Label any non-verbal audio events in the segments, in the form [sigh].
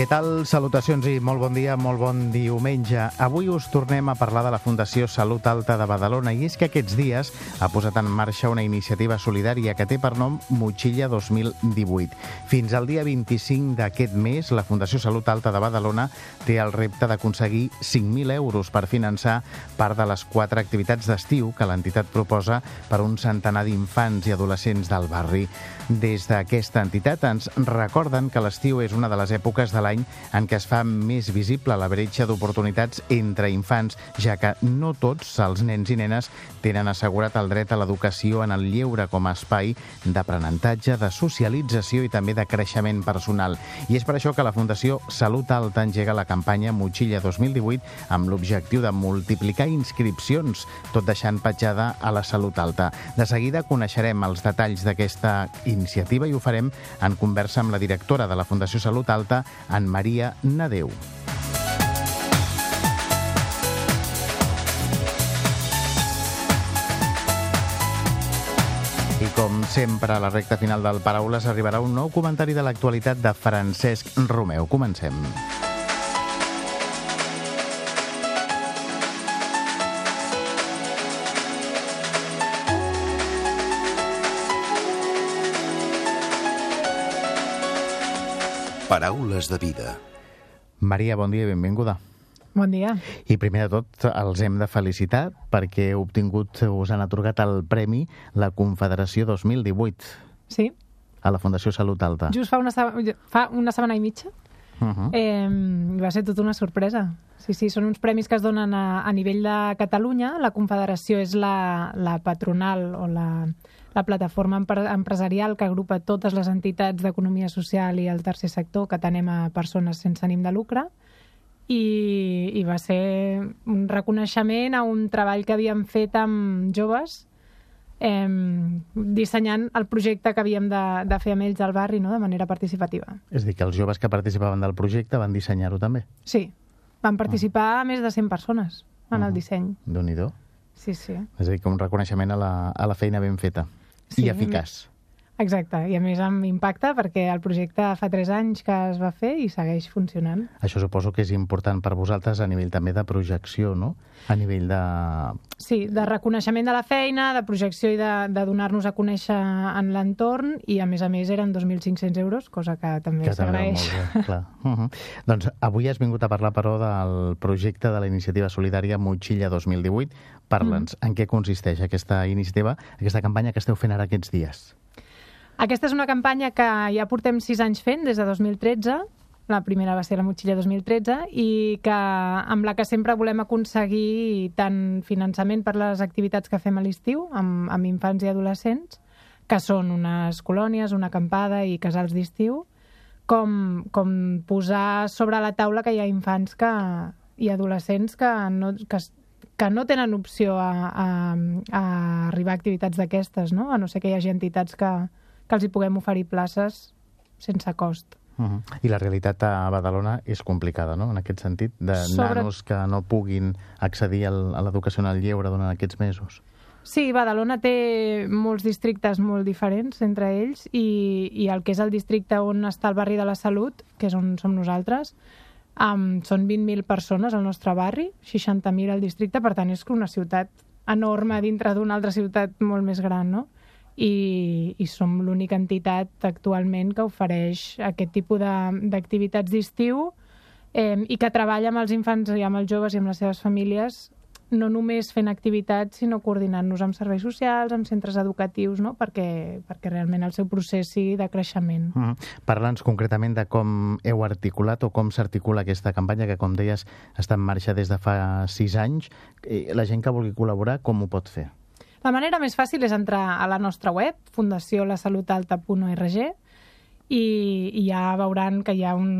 Què tal? Salutacions i molt bon dia, molt bon diumenge. Avui us tornem a parlar de la Fundació Salut Alta de Badalona i és que aquests dies ha posat en marxa una iniciativa solidària que té per nom Motxilla 2018. Fins al dia 25 d'aquest mes, la Fundació Salut Alta de Badalona té el repte d'aconseguir 5.000 euros per finançar part de les quatre activitats d'estiu que l'entitat proposa per un centenar d'infants i adolescents del barri. Des d'aquesta entitat ens recorden que l'estiu és una de les èpoques de l'any en què es fa més visible la bretxa d'oportunitats entre infants, ja que no tots els nens i nenes tenen assegurat el dret a l'educació en el lleure com a espai d'aprenentatge, de socialització i també de creixement personal. I és per això que la Fundació Salut Alta engega la campanya Motxilla 2018 amb l'objectiu de multiplicar inscripcions, tot deixant petjada a la salut alta. De seguida coneixerem els detalls d'aquesta iniciativa i ho farem en conversa amb la directora de la Fundació Salut Alta, en Maria Nadeu. I com sempre, a la recta final del Paraules arribarà un nou comentari de l'actualitat de Francesc Romeu. Comencem. Paraules de vida. Maria, bon dia i benvinguda. Bon dia. I primer de tot els hem de felicitar perquè heu obtingut, us han atorgat el premi la Confederació 2018 Sí, a la Fundació Salut Alta. just fa una, fa una setmana i mitja. Uh -huh. Eh, va ser tota una sorpresa. Sí, sí, són uns premis que es donen a, a nivell de Catalunya. La Confederació és la, la patronal o la, la plataforma empre empresarial que agrupa totes les entitats d'economia social i el tercer sector que tenem a persones sense ànim de lucre. I, I va ser un reconeixement a un treball que havíem fet amb joves eh, dissenyant el projecte que havíem de, de fer amb ells al barri no? de manera participativa. És dir, que els joves que participaven del projecte van dissenyar-ho també. Sí, van participar més de 100 persones en el disseny. déu nhi Sí, sí. És a dir, que un reconeixement a la, a la feina ben feta Sí, i eficaç. Exacte, i a més amb impacte perquè el projecte fa 3 anys que es va fer i segueix funcionant. Això suposo que és important per vosaltres a nivell també de projecció, no? A nivell de... Sí, de reconeixement de la feina, de projecció i de, de donar-nos a conèixer en l'entorn i a més a més eren 2.500 euros, cosa que també s'agraeix. Uh -huh. Doncs avui has vingut a parlar, però, del projecte de la iniciativa solidària Motxilla 2018. Parla'ns, Mm. en què consisteix aquesta iniciativa, aquesta campanya que esteu fent ara aquests dies? Aquesta és una campanya que ja portem 6 anys fent, des de 2013, la primera va ser la Motxilla 2013, i que, amb la que sempre volem aconseguir tant finançament per les activitats que fem a l'estiu amb, amb infants i adolescents, que són unes colònies, una acampada i casals d'estiu, com, com posar sobre la taula que hi ha infants que, i adolescents que no, que, que no tenen opció a, a, a arribar a activitats d'aquestes, no? a no ser que hi hagi entitats que, que els hi puguem oferir places sense cost. Uh -huh. I la realitat a Badalona és complicada, no?, en aquest sentit, de Sobre- nanos que no puguin accedir al, a l'educació en el lleure durant aquests mesos. Sí, Badalona té molts districtes molt diferents entre ells i, i el que és el districte on està el barri de la Salut, que és on som nosaltres, um, són 20.000 persones al nostre barri, 60.000 al districte, per tant és una ciutat enorme dintre d'una altra ciutat molt més gran, no? I, i som l'única entitat actualment que ofereix aquest tipus d'activitats d'estiu eh, i que treballa amb els infants i amb els joves i amb les seves famílies no només fent activitats, sinó coordinant-nos amb serveis socials, amb centres educatius, no? perquè, perquè realment el seu procés sigui de creixement. Uh -huh. Parla'ns concretament de com heu articulat o com s'articula aquesta campanya que, com deies, està en marxa des de fa sis anys. Eh, La gent que vulgui col·laborar, com ho pot fer? La manera més fàcil és entrar a la nostra web, fundaciolasalutalta.org, i, i ja veuran que hi ha un,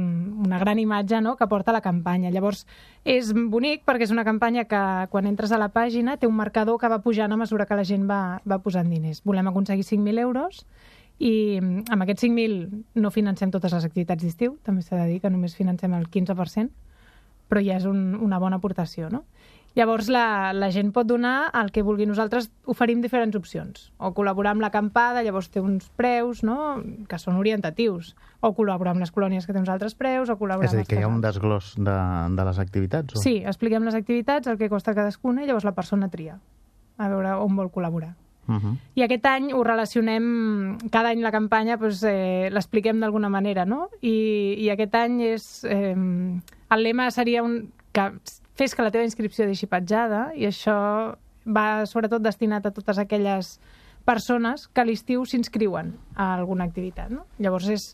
una gran imatge no?, que porta la campanya. Llavors, és bonic perquè és una campanya que quan entres a la pàgina té un marcador que va pujant a mesura que la gent va, va posant diners. Volem aconseguir 5.000 euros i amb aquests 5.000 no financem totes les activitats d'estiu, també s'ha de dir que només financem el 15%, però ja és un, una bona aportació, no? Llavors la, la gent pot donar el que vulgui. Nosaltres oferim diferents opcions. O col·laborar amb l'acampada, llavors té uns preus no? que són orientatius. O col·laborar amb les colònies que té uns altres preus, o col·laborar És a dir, que hi ha un desglòs de, de les activitats? O? Sí, expliquem les activitats, el que costa cadascuna, i llavors la persona tria a veure on vol col·laborar. Uh -huh. I aquest any ho relacionem, cada any la campanya doncs, eh, l'expliquem d'alguna manera, no? I, I aquest any és... Eh, el lema seria un, que fes que la teva inscripció deixi petjada i això va sobretot destinat a totes aquelles persones que a l'estiu s'inscriuen a alguna activitat, no? Llavors és,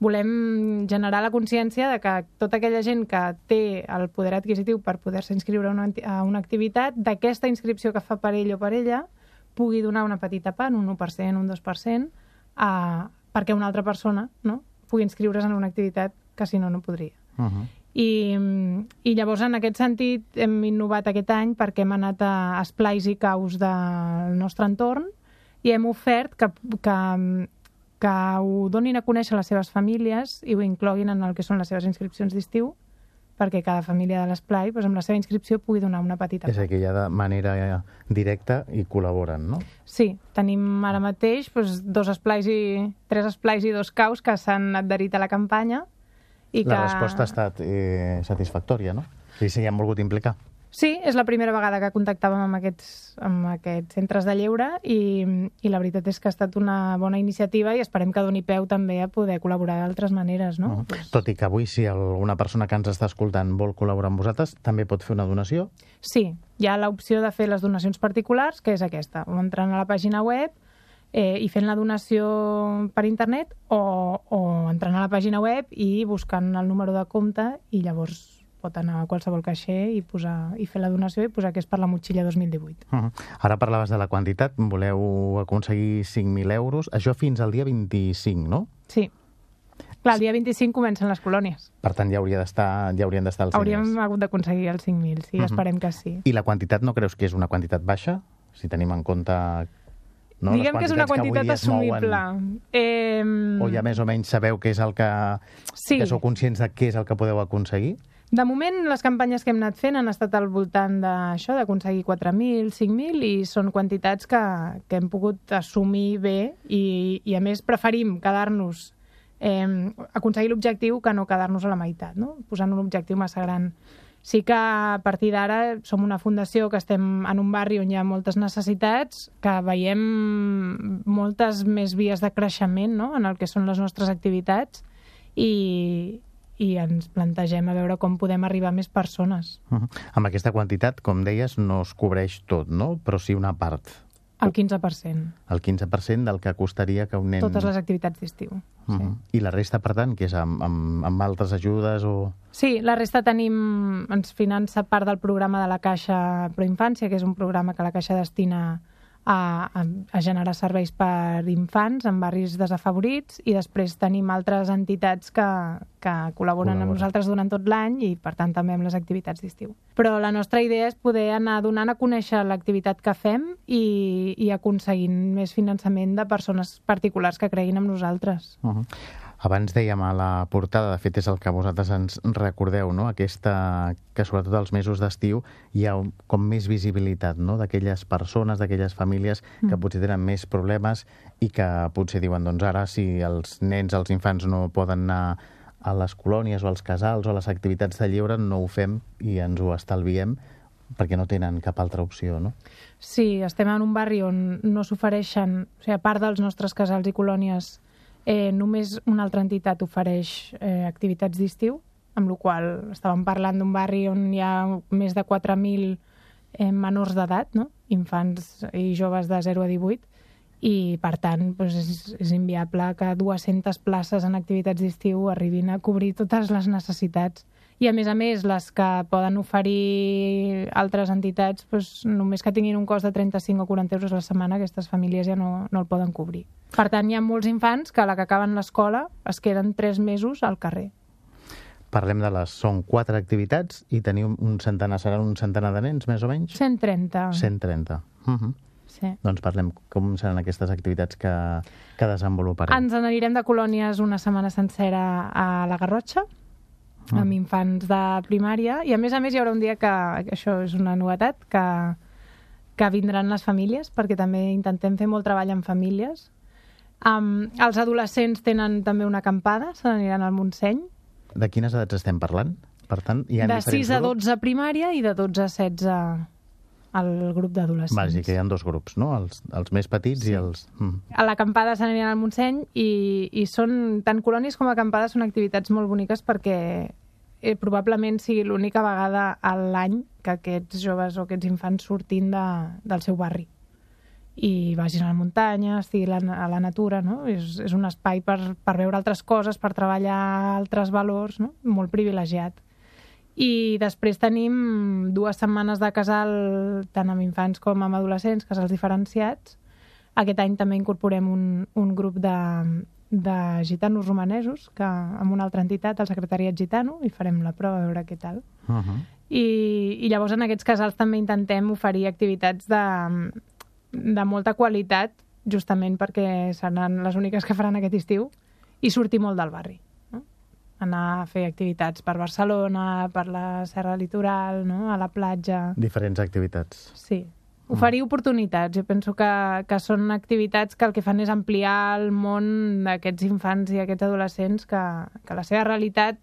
volem generar la consciència de que tota aquella gent que té el poder adquisitiu per poder-se inscriure a una, a una activitat, d'aquesta inscripció que fa per ell o per ella, pugui donar una petita part, un 1%, un 2%, a, perquè una altra persona no? pugui inscriure's en una activitat que si no, no podria. Uh -huh. I, I llavors, en aquest sentit, hem innovat aquest any perquè hem anat a esplais i caus del nostre entorn i hem ofert que, que, que ho donin a conèixer a les seves famílies i ho incloguin en el que són les seves inscripcions d'estiu perquè cada família de l'esplai, doncs, amb la seva inscripció, pugui donar una petita És a dir, que ja de manera eh, directa i col·laboren, no? Sí, tenim ara mateix doncs, dos esplais i, tres esplais i dos caus que s'han adherit a la campanya. I La que... resposta ha estat eh, satisfactòria, no? Sí, s'hi han volgut implicar. Sí, és la primera vegada que contactàvem amb aquests, amb aquests centres de lleure i, i la veritat és que ha estat una bona iniciativa i esperem que doni peu també a poder col·laborar d'altres maneres, no? Uh -huh. Doncs- Tot i que avui, si alguna persona que ens està escoltant vol col·laborar amb vosaltres, també pot fer una donació. Sí, hi ha l'opció de fer les donacions particulars, que és aquesta, o entrant a la pàgina web eh, i fent la donació per internet o, o entrant a la pàgina web i buscant el número de compte i llavors pot anar a qualsevol caixer i, posar, i fer la donació i posar que és per la motxilla 2018. Uh -huh. Ara parlaves de la quantitat, voleu aconseguir 5.000 euros, això fins al dia 25, no? Sí. Clar, el dia 25 comencen les colònies. Per tant, ja, hauria d'estar, ja haurien d'estar els Hauríem diners. hagut d'aconseguir els 5.000, sí, Mhm. esperem que sí. I la quantitat no creus que és una quantitat baixa? Si tenim en compte... No, Diguem que és una quantitat es mouen, assumible. Eh, O ja més o menys sabeu què és el que... Sí. Que sou conscients de què és el que podeu aconseguir? De moment, les campanyes que hem anat fent han estat al voltant d'això, d'aconseguir 4.000, 5.000, i són quantitats que, que hem pogut assumir bé i, i a més, preferim quedar-nos, eh, aconseguir l'objectiu que no quedar-nos a la meitat, no? posant un objectiu massa gran. Sí que a partir d'ara som una fundació que estem en un barri on hi ha moltes necessitats, que veiem moltes més vies de creixement no? en el que són les nostres activitats i, i ens plantegem a veure com podem arribar a més persones. Uh -huh. Amb aquesta quantitat, com deies, no es cobreix tot, no? Però sí una part. El 15%. El 15% del que costaria que un nen... Totes les activitats d'estiu. Uh -huh. I la resta, per tant, que és amb, amb, amb altres ajudes o... Sí, la resta tenim, ens finança part del programa de la Caixa Proinfància, que és un programa que la Caixa destina a, a, a generar serveis per infants en barris desafavorits i després tenim altres entitats que, que col·laboren Col·laboren. amb nosaltres durant tot l'any i per tant també amb les activitats d'estiu. Però la nostra idea és poder anar donant a conèixer l'activitat que fem i, i aconseguint més finançament de persones particulars que creguin en nosaltres. Uh -huh. Abans dèiem a la portada, de fet és el que vosaltres ens recordeu, no? aquesta, que sobretot als mesos d'estiu hi ha com més visibilitat no? d'aquelles persones, d'aquelles famílies que Mm. potser tenen més problemes i que potser diuen, doncs ara si els nens, els infants no poden anar a les colònies o als casals o a les activitats de lleure, no ho fem i ens ho estalviem perquè no tenen cap altra opció, no? Sí, estem en un barri on no s'ofereixen, o sigui, a part dels nostres casals i colònies, eh, només una altra entitat ofereix eh, activitats d'estiu, amb la qual estàvem parlant d'un barri on hi ha més de 4.000 eh, menors d'edat, no? infants i joves de 0 a 18, i per tant doncs és, és inviable que 200 places en activitats d'estiu arribin a cobrir totes les necessitats i a més a més les que poden oferir altres entitats doncs, només que tinguin un cost de 35 o 40 euros a la setmana aquestes famílies ja no, no el poden cobrir. Per tant, hi ha molts infants que a la que acaben l'escola es queden 3 mesos al carrer. Parlem de les... Són quatre activitats i teniu un centenar, seran un centenar de nens, més o menys? 130. 130. Uh -huh. Sí. Doncs parlem com seran aquestes activitats que, que desenvoluparem. Ens n'anirem de colònies una setmana sencera a la Garrotxa, Ah. amb infants de primària, i a més a més hi haurà un dia que, que això és una novetat, que, que vindran les famílies, perquè també intentem fer molt treball amb famílies. Um, els adolescents tenen també una acampada, se n'aniran al Montseny, De quines edats estem parlant? Per tant, hi ha de diferents 6 a grups? 12 a primària i de 12 a 16 al grup d'adolescents. Vaja, que hi ha dos grups, no? Els, els més petits sí. i els... Mm. a l'acampada se n'aniran al Montseny i, i són, tant colònies com acampades són activitats molt boniques perquè eh, probablement sigui l'única vegada a l'any que aquests joves o aquests infants surtin de, del seu barri i vagin a la muntanya, estiguin a la, a la natura, no? És, és un espai per, per veure altres coses, per treballar altres valors, no? Molt privilegiat. I després tenim dues setmanes de casal, tant amb infants com amb adolescents, casals diferenciats. Aquest any també incorporem un, un grup de, de gitanos romanesos, que amb una altra entitat, el Secretariat Gitano, i farem la prova a veure què tal. Uh -huh. I, I llavors en aquests casals també intentem oferir activitats de, de molta qualitat, justament perquè seran les úniques que faran aquest estiu, i sortir molt del barri. Anar a fer activitats per Barcelona, per la Serra Litoral, no? a la platja... Diferents activitats. Sí. Oferir oportunitats. Jo penso que, que són activitats que el que fan és ampliar el món d'aquests infants i aquests adolescents que, que la seva realitat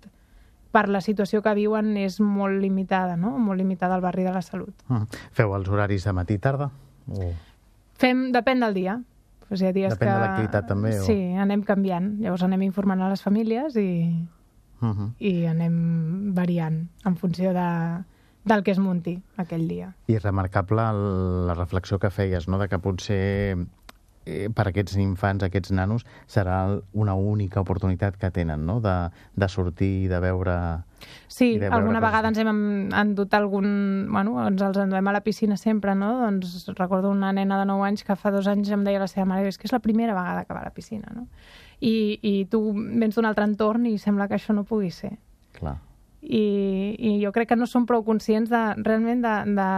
per la situació que viuen és molt limitada, no? Molt limitada al barri de la Salut. -huh. Feu els horaris de matí i tarda? O... Fem, depèn del dia. Pues hi ha dies Depèn que... de l'activitat, també, o- Sí, anem canviant. Llavors anem informant a les famílies i, Uh -huh. i anem variant en funció de, del que es munti aquell dia. I remarcable el- la reflexió que feies, no?, de que potser eh, per aquests infants, aquests nanos, serà una única oportunitat que tenen, no?, de, de sortir i de veure... Sí, de veure alguna coses. vegada ens hem en- endut algun... Bueno, ens els enduem a la piscina sempre, no? Doncs recordo una nena de 9 anys que fa dos anys em deia la seva mare és que és la primera vegada que va a la piscina, no? I, i tu vens d'un altre entorn i sembla que això no pugui ser. Clar. I, i jo crec que no són prou conscients de, realment de, de,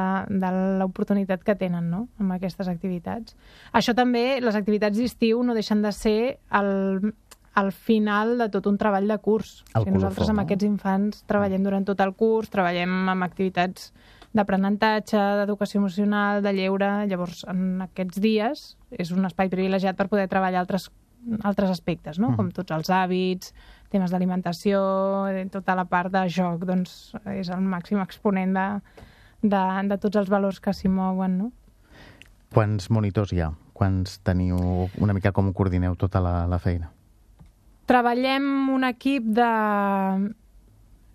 de l'oportunitat que tenen no? amb aquestes activitats. Això també, les activitats d'estiu no deixen de ser el, el final de tot un treball de curs. El o sigui, nosaltres amb no? aquests infants treballem durant tot el curs, treballem amb activitats d'aprenentatge, d'educació emocional, de lleure. Llavors, en aquests dies és un espai privilegiat per poder treballar altres, altres aspectes, no? Mhm. com tots els hàbits, temes d'alimentació, eh, tota la part de joc, doncs és el màxim exponent de, de, de tots els valors que s'hi mouen, no? Quants monitors hi ha? Quants teniu? Una mica com coordineu tota la, la feina? Treballem un equip de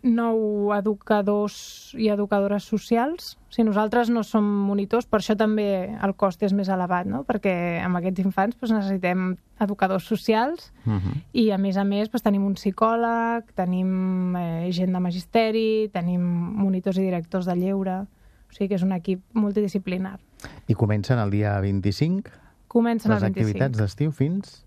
nou educadors i educadores socials. Si nosaltres no som monitors, per això també el cost és més elevat, no? perquè amb aquests infants doncs, necessitem educadors socials Uh -huh. i, a més a més, doncs, tenim un psicòleg, tenim eh, gent de magisteri, tenim monitors i directors de lleure, o sigui que és un equip multidisciplinar. I comencen el dia 25, Comencen les el 25 activitats d'estiu fins...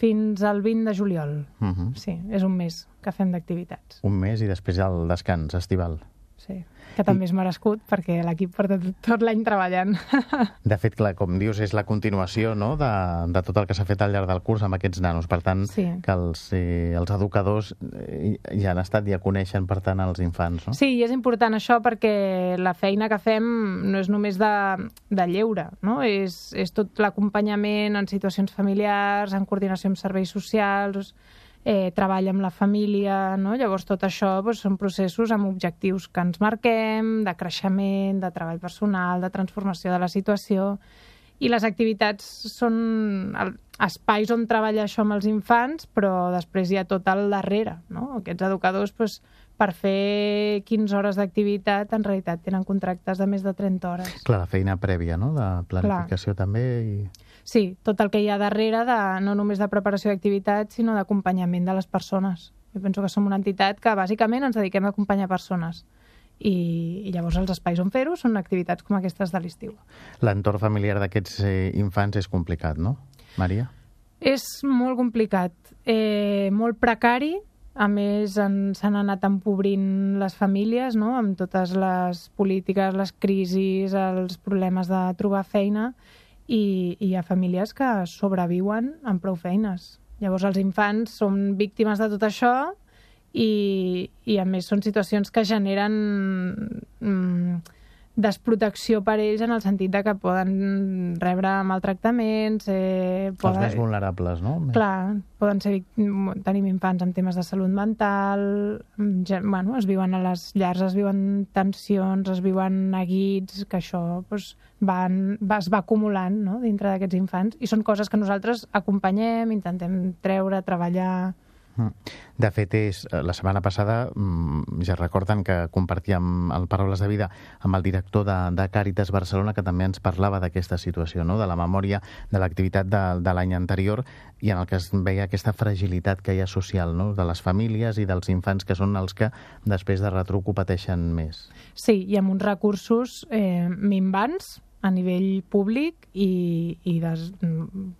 fins al 20 de juliol. Uh -huh. Sí, és un mes que fem d'activitats. Un mes i després el descans estival. Sí, que també és merescut perquè l'equip porta tot, tot l'any treballant. [laughs] De fet, clar, com dius, és la continuació no? de, de tot el que s'ha fet al llarg del curs amb aquests nanos. Per tant, Sí. que els, eh, els educadors eh, ja han estat, ja coneixen, per tant, els infants, no? Sí, i és important això perquè la feina que fem no és només de, de lleure, no? És, és tot l'acompanyament en situacions familiars, en coordinació amb serveis socials, eh, treball amb la família, no? Llavors tot això doncs, són processos amb objectius que ens marquem, de creixement, de treball personal, de transformació de la situació i les activitats són espais on treballar això amb els infants, però després hi ha tot al darrere, no? Aquests educadors, doncs, per fer 15 hores d'activitat, en realitat tenen contractes de més de 30 hores. Clar, la feina prèvia, no?, de planificació també i... Sí, tot el que hi ha darrere, de, no només de preparació d'activitats, sinó d'acompanyament de les persones. Jo penso que som una entitat que bàsicament ens dediquem a acompanyar persones. I, i llavors els espais on fer-ho són activitats com aquestes de l'estiu. L'entorn familiar d'aquests eh, infants és complicat, no, Maria? És molt complicat, eh, molt precari, a més s'han anat empobrint les famílies no? amb totes les polítiques, les crisis, els problemes de trobar feina i, i hi ha famílies que sobreviuen amb prou feines. Llavors els infants són víctimes de tot això i, i a més són situacions que generen mm, desprotecció per ells en el sentit de que poden rebre maltractaments... Eh, poden... Els més vulnerables, no? Clar, poden ser... Tenim infants amb temes de salut mental, ja, bueno, es viuen a les llars, es viuen tensions, es viuen neguits, que això doncs, van, va, es va acumulant no? dintre d'aquests infants i són coses que nosaltres acompanyem, intentem treure, treballar de fet, és, eh, la setmana passada mm, ja recorden que compartíem el Paraules de Vida amb el director de, de Càritas Barcelona que també ens parlava d'aquesta situació, no? de la memòria de l'activitat de, de l'any anterior i en el que es veia aquesta fragilitat que hi ha social no? de les famílies i dels infants que són els que després de retruc ho pateixen més. Sí, i amb uns recursos eh, minvants a nivell públic i, i des,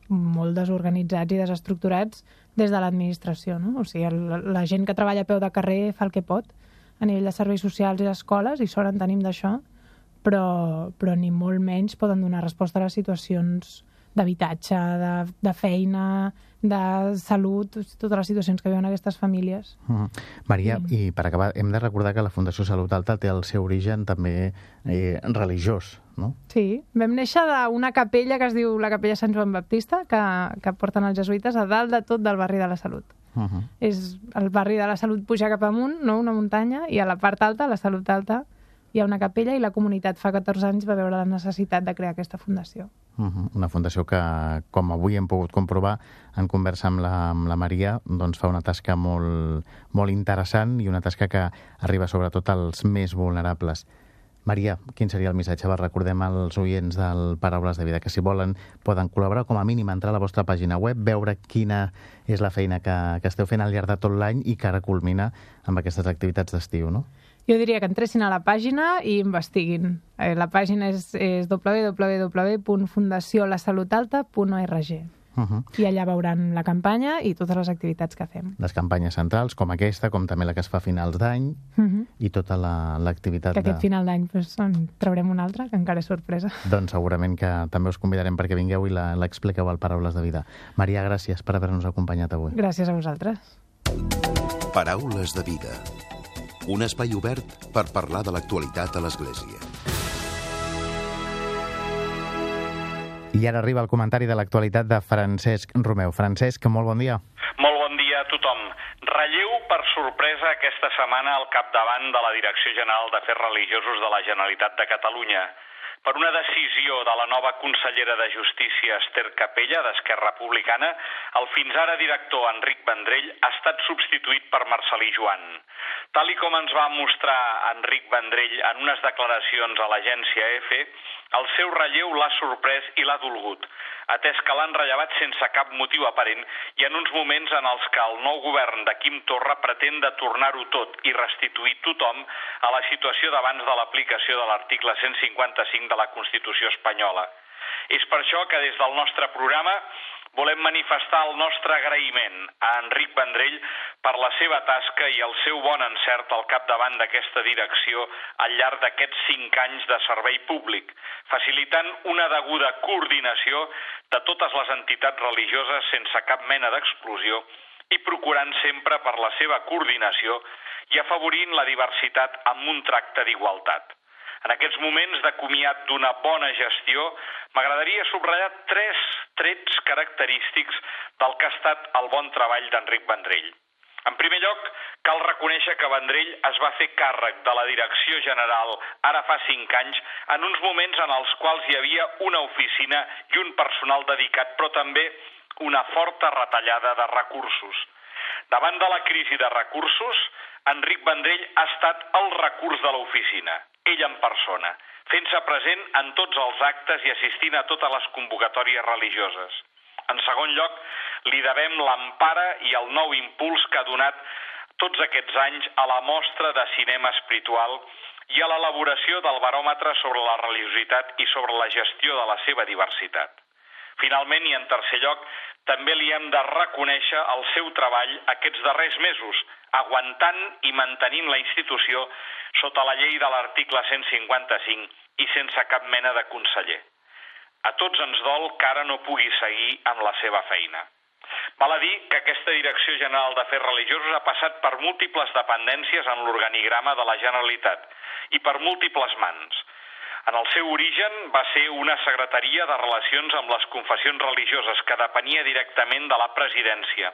molt desorganitzats i desestructurats des de l'administració. No? O sigui, el, la gent que treballa a peu de carrer fa el que pot a nivell de serveis socials i escoles, i sort en tenim d'això, però, però ni molt menys poden donar resposta a les situacions d'habitatge, de, de feina, de salut, totes les situacions que viuen aquestes famílies. Mm -hmm. Maria, sí. i per acabar, hem de recordar que la Fundació Salut Alta té el seu origen també eh, religiós, no? Sí, vam néixer d'una capella que es diu la capella Sant Joan Baptista, que, que porten els jesuïtes a dalt de tot del barri de la Salut. Uh -huh. És el barri de la Salut puja cap amunt, no? una muntanya, i a la part alta, la Salut Alta, hi ha una capella i la comunitat fa 14 anys va veure la necessitat de crear aquesta fundació. Uh -huh. Una fundació que, com avui hem pogut comprovar en conversa amb la, amb la Maria, doncs fa una tasca molt, molt interessant i una tasca que arriba sobretot als més vulnerables. Maria, quin seria el missatge? Va, recordem als oients del Paraules de Vida que si volen poden col·laborar, com a mínim entrar a la vostra pàgina web, veure quina és la feina que, que esteu fent al llarg de tot l'any i que ara culmina amb aquestes activitats d'estiu, no? Jo diria que entressin a la pàgina i investiguin. Eh, la pàgina és, és www.fundaciolasalutalta.org. Uh -huh. I allà veuran la campanya i totes les activitats que fem. Les campanyes centrals, com aquesta, com també la que es fa a finals d'any, uh -huh. i tota l'activitat... La, que aquest de... final d'any pues, en traurem una altra, que encara és sorpresa. Doncs segurament que també us convidarem perquè vingueu i l'expliqueu al Paraules de Vida. Maria, gràcies per haver-nos acompanyat avui. Gràcies a vosaltres. Paraules de Vida un espai obert per parlar de l'actualitat a l'Església. I ara arriba el comentari de l'actualitat de Francesc Romeu. Francesc, molt bon dia. Molt bon dia a tothom. Relleu per sorpresa aquesta setmana al capdavant de la Direcció General d'Afers Religiosos de la Generalitat de Catalunya per una decisió de la nova consellera de Justícia Esther Capella d'Esquerra Republicana, el fins ara director Enric Vendrell ha estat substituït per Marcelí Joan. Tal i com ens va mostrar Enric Vendrell en unes declaracions a l'agència EFE, el seu relleu l'ha sorprès i l'ha dolgut, atès que l'han rellevat sense cap motiu aparent i en uns moments en els que el nou govern de Quim Torra pretén de tornar-ho tot i restituir tothom a la situació d'abans de l'aplicació de l'article 155 de la Constitució espanyola. És per això que des del nostre programa volem manifestar el nostre agraïment a Enric Vendrell per la seva tasca i el seu bon encert al capdavant d'aquesta direcció al llarg d'aquests cinc anys de servei públic, facilitant una deguda coordinació de totes les entitats religioses sense cap mena d'exclusió i procurant sempre per la seva coordinació i afavorint la diversitat amb un tracte d'igualtat. En aquests moments de comiat d'una bona gestió, m'agradaria subratllar tres trets característics del que ha estat el bon treball d'Enric Vendrell. En primer lloc, cal reconèixer que Vendrell es va fer càrrec de la direcció general ara fa cinc anys en uns moments en els quals hi havia una oficina i un personal dedicat, però també una forta retallada de recursos. Davant de la crisi de recursos, Enric Vendrell ha estat el recurs de l'oficina ell en persona, fent-se present en tots els actes i assistint a totes les convocatòries religioses. En segon lloc, li devem l'empara i el nou impuls que ha donat tots aquests anys a la mostra de cinema espiritual i a l'elaboració del baròmetre sobre la religiositat i sobre la gestió de la seva diversitat. Finalment, i en tercer lloc, també li hem de reconèixer el seu treball aquests darrers mesos, aguantant i mantenint la institució sota la llei de l'article 155 i sense cap mena de conseller. A tots ens dol que ara no pugui seguir amb la seva feina. Val a dir que aquesta Direcció General d'Afers Religiosos ha passat per múltiples dependències en l'organigrama de la Generalitat i per múltiples mans. En el seu origen va ser una secretaria de relacions amb les confessions religioses que depenia directament de la presidència.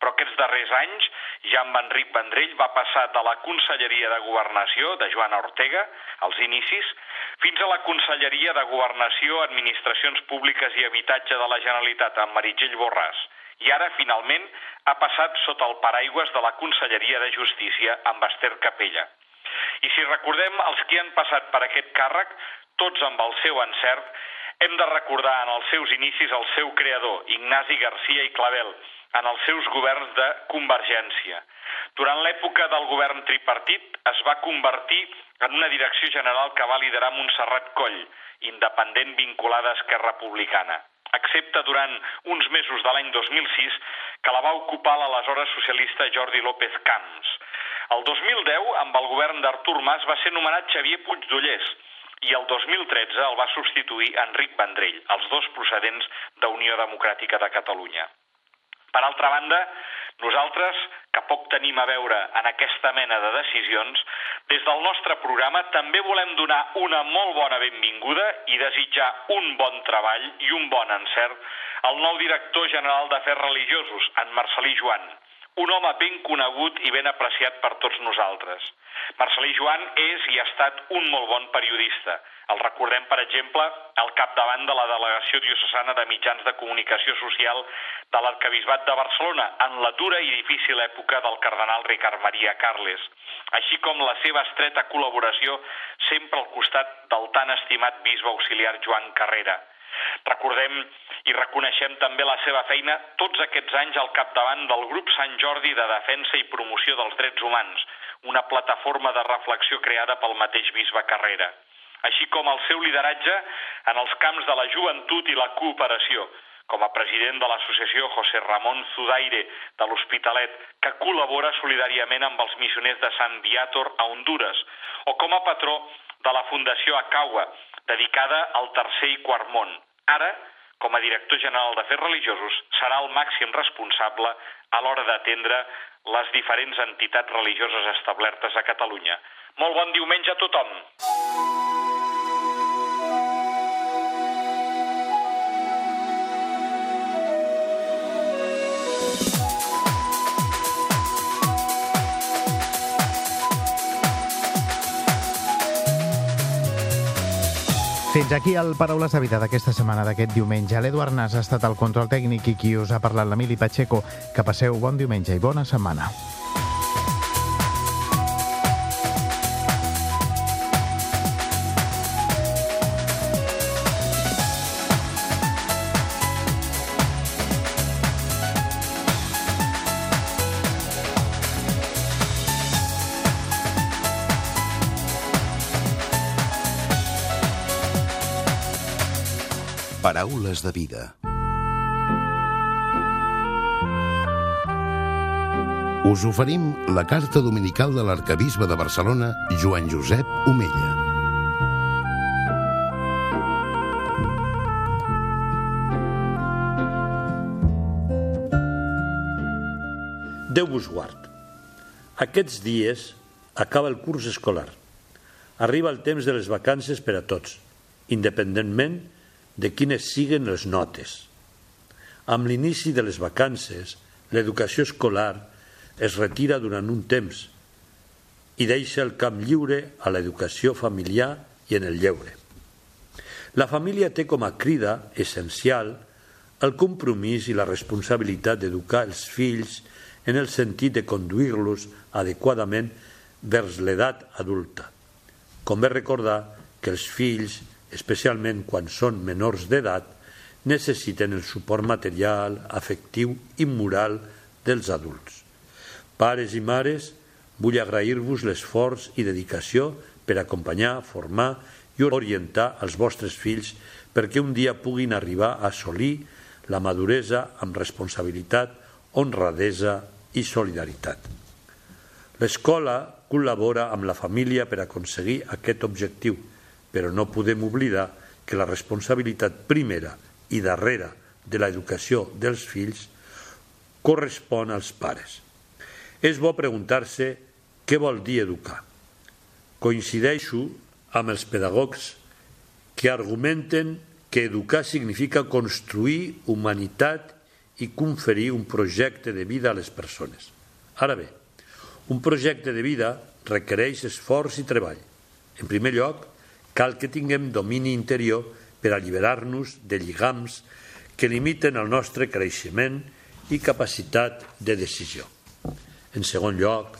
Però aquests darrers anys, ja amb Enric Vendrell va passar de la Conselleria de Governació de Joana Ortega, als inicis, fins a la Conselleria de Governació, Administracions Públiques i Habitatge de la Generalitat amb Meritxell Borràs. I ara, finalment, ha passat sota el paraigües de la Conselleria de Justícia amb Esther Capella. I si recordem els que han passat per aquest càrrec, tots amb el seu encert, hem de recordar en els seus inicis el seu creador, Ignasi Garcia i Clavel, en els seus governs de Convergència. Durant l'època del govern tripartit es va convertir en una direcció general que va liderar Montserrat Coll, independent vinculada a Esquerra Republicana excepte durant uns mesos de l'any 2006, que la va ocupar l'aleshores socialista Jordi López Camps. El 2010, amb el govern d'Artur Mas, va ser nomenat Xavier Puigdollers i el 2013 el va substituir Enric Vendrell, els dos procedents d'Unió Democràtica de Catalunya. Per altra banda, nosaltres, que poc tenim a veure en aquesta mena de decisions, des del nostre programa també volem donar una molt bona benvinguda i desitjar un bon treball i un bon encert al nou director general d'Afers Religiosos, en Marcelí Joan, un home ben conegut i ben apreciat per tots nosaltres. Marcelí Joan és i ha estat un molt bon periodista. El recordem, per exemple, al capdavant de la Delegació Diocesana de Mitjans de Comunicació Social de l'Arcabisbat de Barcelona en la dura i difícil època del cardenal Ricard Maria Carles, així com la seva estreta col·laboració sempre al costat del tan estimat bisbe auxiliar Joan Carrera. Recordem i reconeixem també la seva feina tots aquests anys al capdavant del grup Sant Jordi de Defensa i Promoció dels Drets Humans, una plataforma de reflexió creada pel mateix bisbe Carrera, així com el seu lideratge en els camps de la joventut i la cooperació, com a president de l'associació José Ramon Zudaire de l'Hospitalet, que col·labora solidàriament amb els missioners de Sant Viator a Honduras, o com a patró de la Fundació Acaua, dedicada al tercer i quart món. Ara, com a director general d'Afers Religiosos, serà el màxim responsable a l'hora d'atendre les diferents entitats religioses establertes a Catalunya. Molt bon diumenge a tothom! Fins aquí el Paraules de Vida d'aquesta setmana, d'aquest diumenge. L'Eduard Nas ha estat el control tècnic i qui us ha parlat l'Emili Pacheco. Que passeu bon diumenge i bona setmana. Paraules de vida. Us oferim la carta dominical de l'arcabisbe de Barcelona, Joan Josep Omella. Déu vos guard. Aquests dies acaba el curs escolar. Arriba el temps de les vacances per a tots, independentment de quines siguen les notes. Amb l'inici de les vacances, l'educació escolar es retira durant un temps i deixa el camp lliure a l'educació familiar i en el lleure. La família té com a crida essencial el compromís i la responsabilitat d'educar els fills en el sentit de conduir-los adequadament vers l'edat adulta. Convé recordar que els fills especialment quan són menors d'edat, necessiten el suport material, afectiu i moral dels adults. Pares i mares, vull agrair-vos l'esforç i dedicació per acompanyar, formar i orientar els vostres fills perquè un dia puguin arribar a assolir la maduresa amb responsabilitat, honradesa i solidaritat. L'escola col·labora amb la família per aconseguir aquest objectiu – però no podem oblidar que la responsabilitat primera i darrera de l'educació dels fills correspon als pares. És bo preguntar-se què vol dir educar. Coincideixo amb els pedagogs que argumenten que educar significa construir humanitat i conferir un projecte de vida a les persones. Ara bé, un projecte de vida requereix esforç i treball. En primer lloc, cal que tinguem domini interior per alliberar-nos de lligams que limiten el nostre creixement i capacitat de decisió. En segon lloc,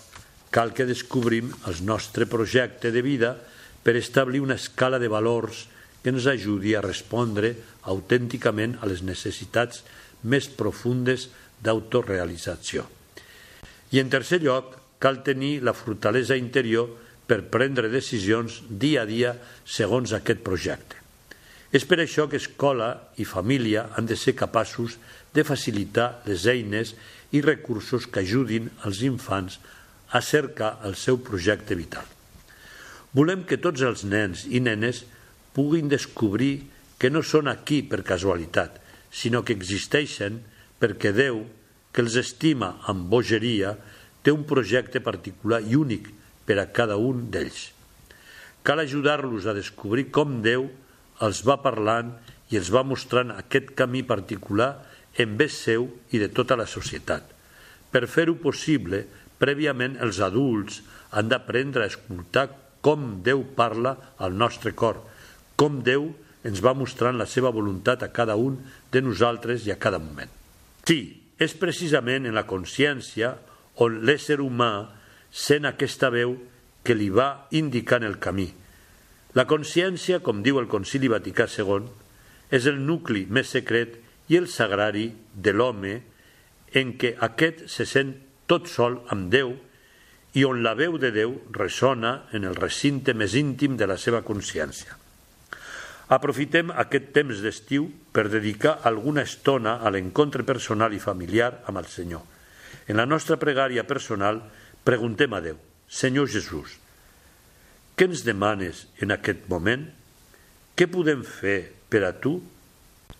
cal que descobrim el nostre projecte de vida per establir una escala de valors que ens ajudi a respondre autènticament a les necessitats més profundes d'autorealització. I en tercer lloc, cal tenir la fortalesa interior per prendre decisions dia a dia segons aquest projecte. És per això que escola i família han de ser capaços de facilitar les eines i recursos que ajudin els infants a cercar el seu projecte vital. Volem que tots els nens i nenes puguin descobrir que no són aquí per casualitat, sinó que existeixen perquè Déu, que els estima amb bogeria, té un projecte particular i únic per a cada un d'ells. Cal ajudar-los a descobrir com Déu els va parlant i els va mostrant aquest camí particular en vez seu i de tota la societat. Per fer-ho possible, prèviament els adults han d'aprendre a escoltar com Déu parla al nostre cor, com Déu ens va mostrant la seva voluntat a cada un de nosaltres i a cada moment. Sí, és precisament en la consciència on l'ésser humà sent aquesta veu que li va indicant el camí. La consciència, com diu el Concili Vaticà II, és el nucli més secret i el sagrari de l'home en què aquest se sent tot sol amb Déu i on la veu de Déu ressona en el recinte més íntim de la seva consciència. Aprofitem aquest temps d'estiu per dedicar alguna estona a l'encontre personal i familiar amb el Senyor. En la nostra pregària personal preguntem a Déu, Senyor Jesús, què ens demanes en aquest moment? Què podem fer per a tu?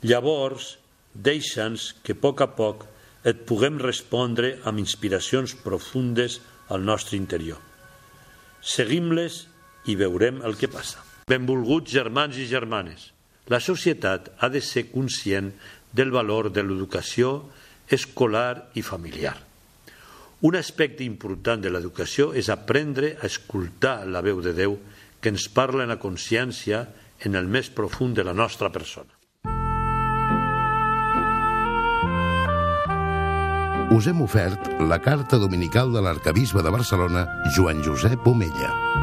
Llavors, deixa'ns que a poc a poc et puguem respondre amb inspiracions profundes al nostre interior. Seguim-les i veurem el que passa. Benvolguts germans i germanes, la societat ha de ser conscient del valor de l'educació escolar i familiar. Un aspecte important de l'educació és aprendre a escoltar la veu de Déu que ens parla en la consciència en el més profund de la nostra persona. Us hem ofert la carta dominical de l'arcabisbe de Barcelona, Joan Josep Omella.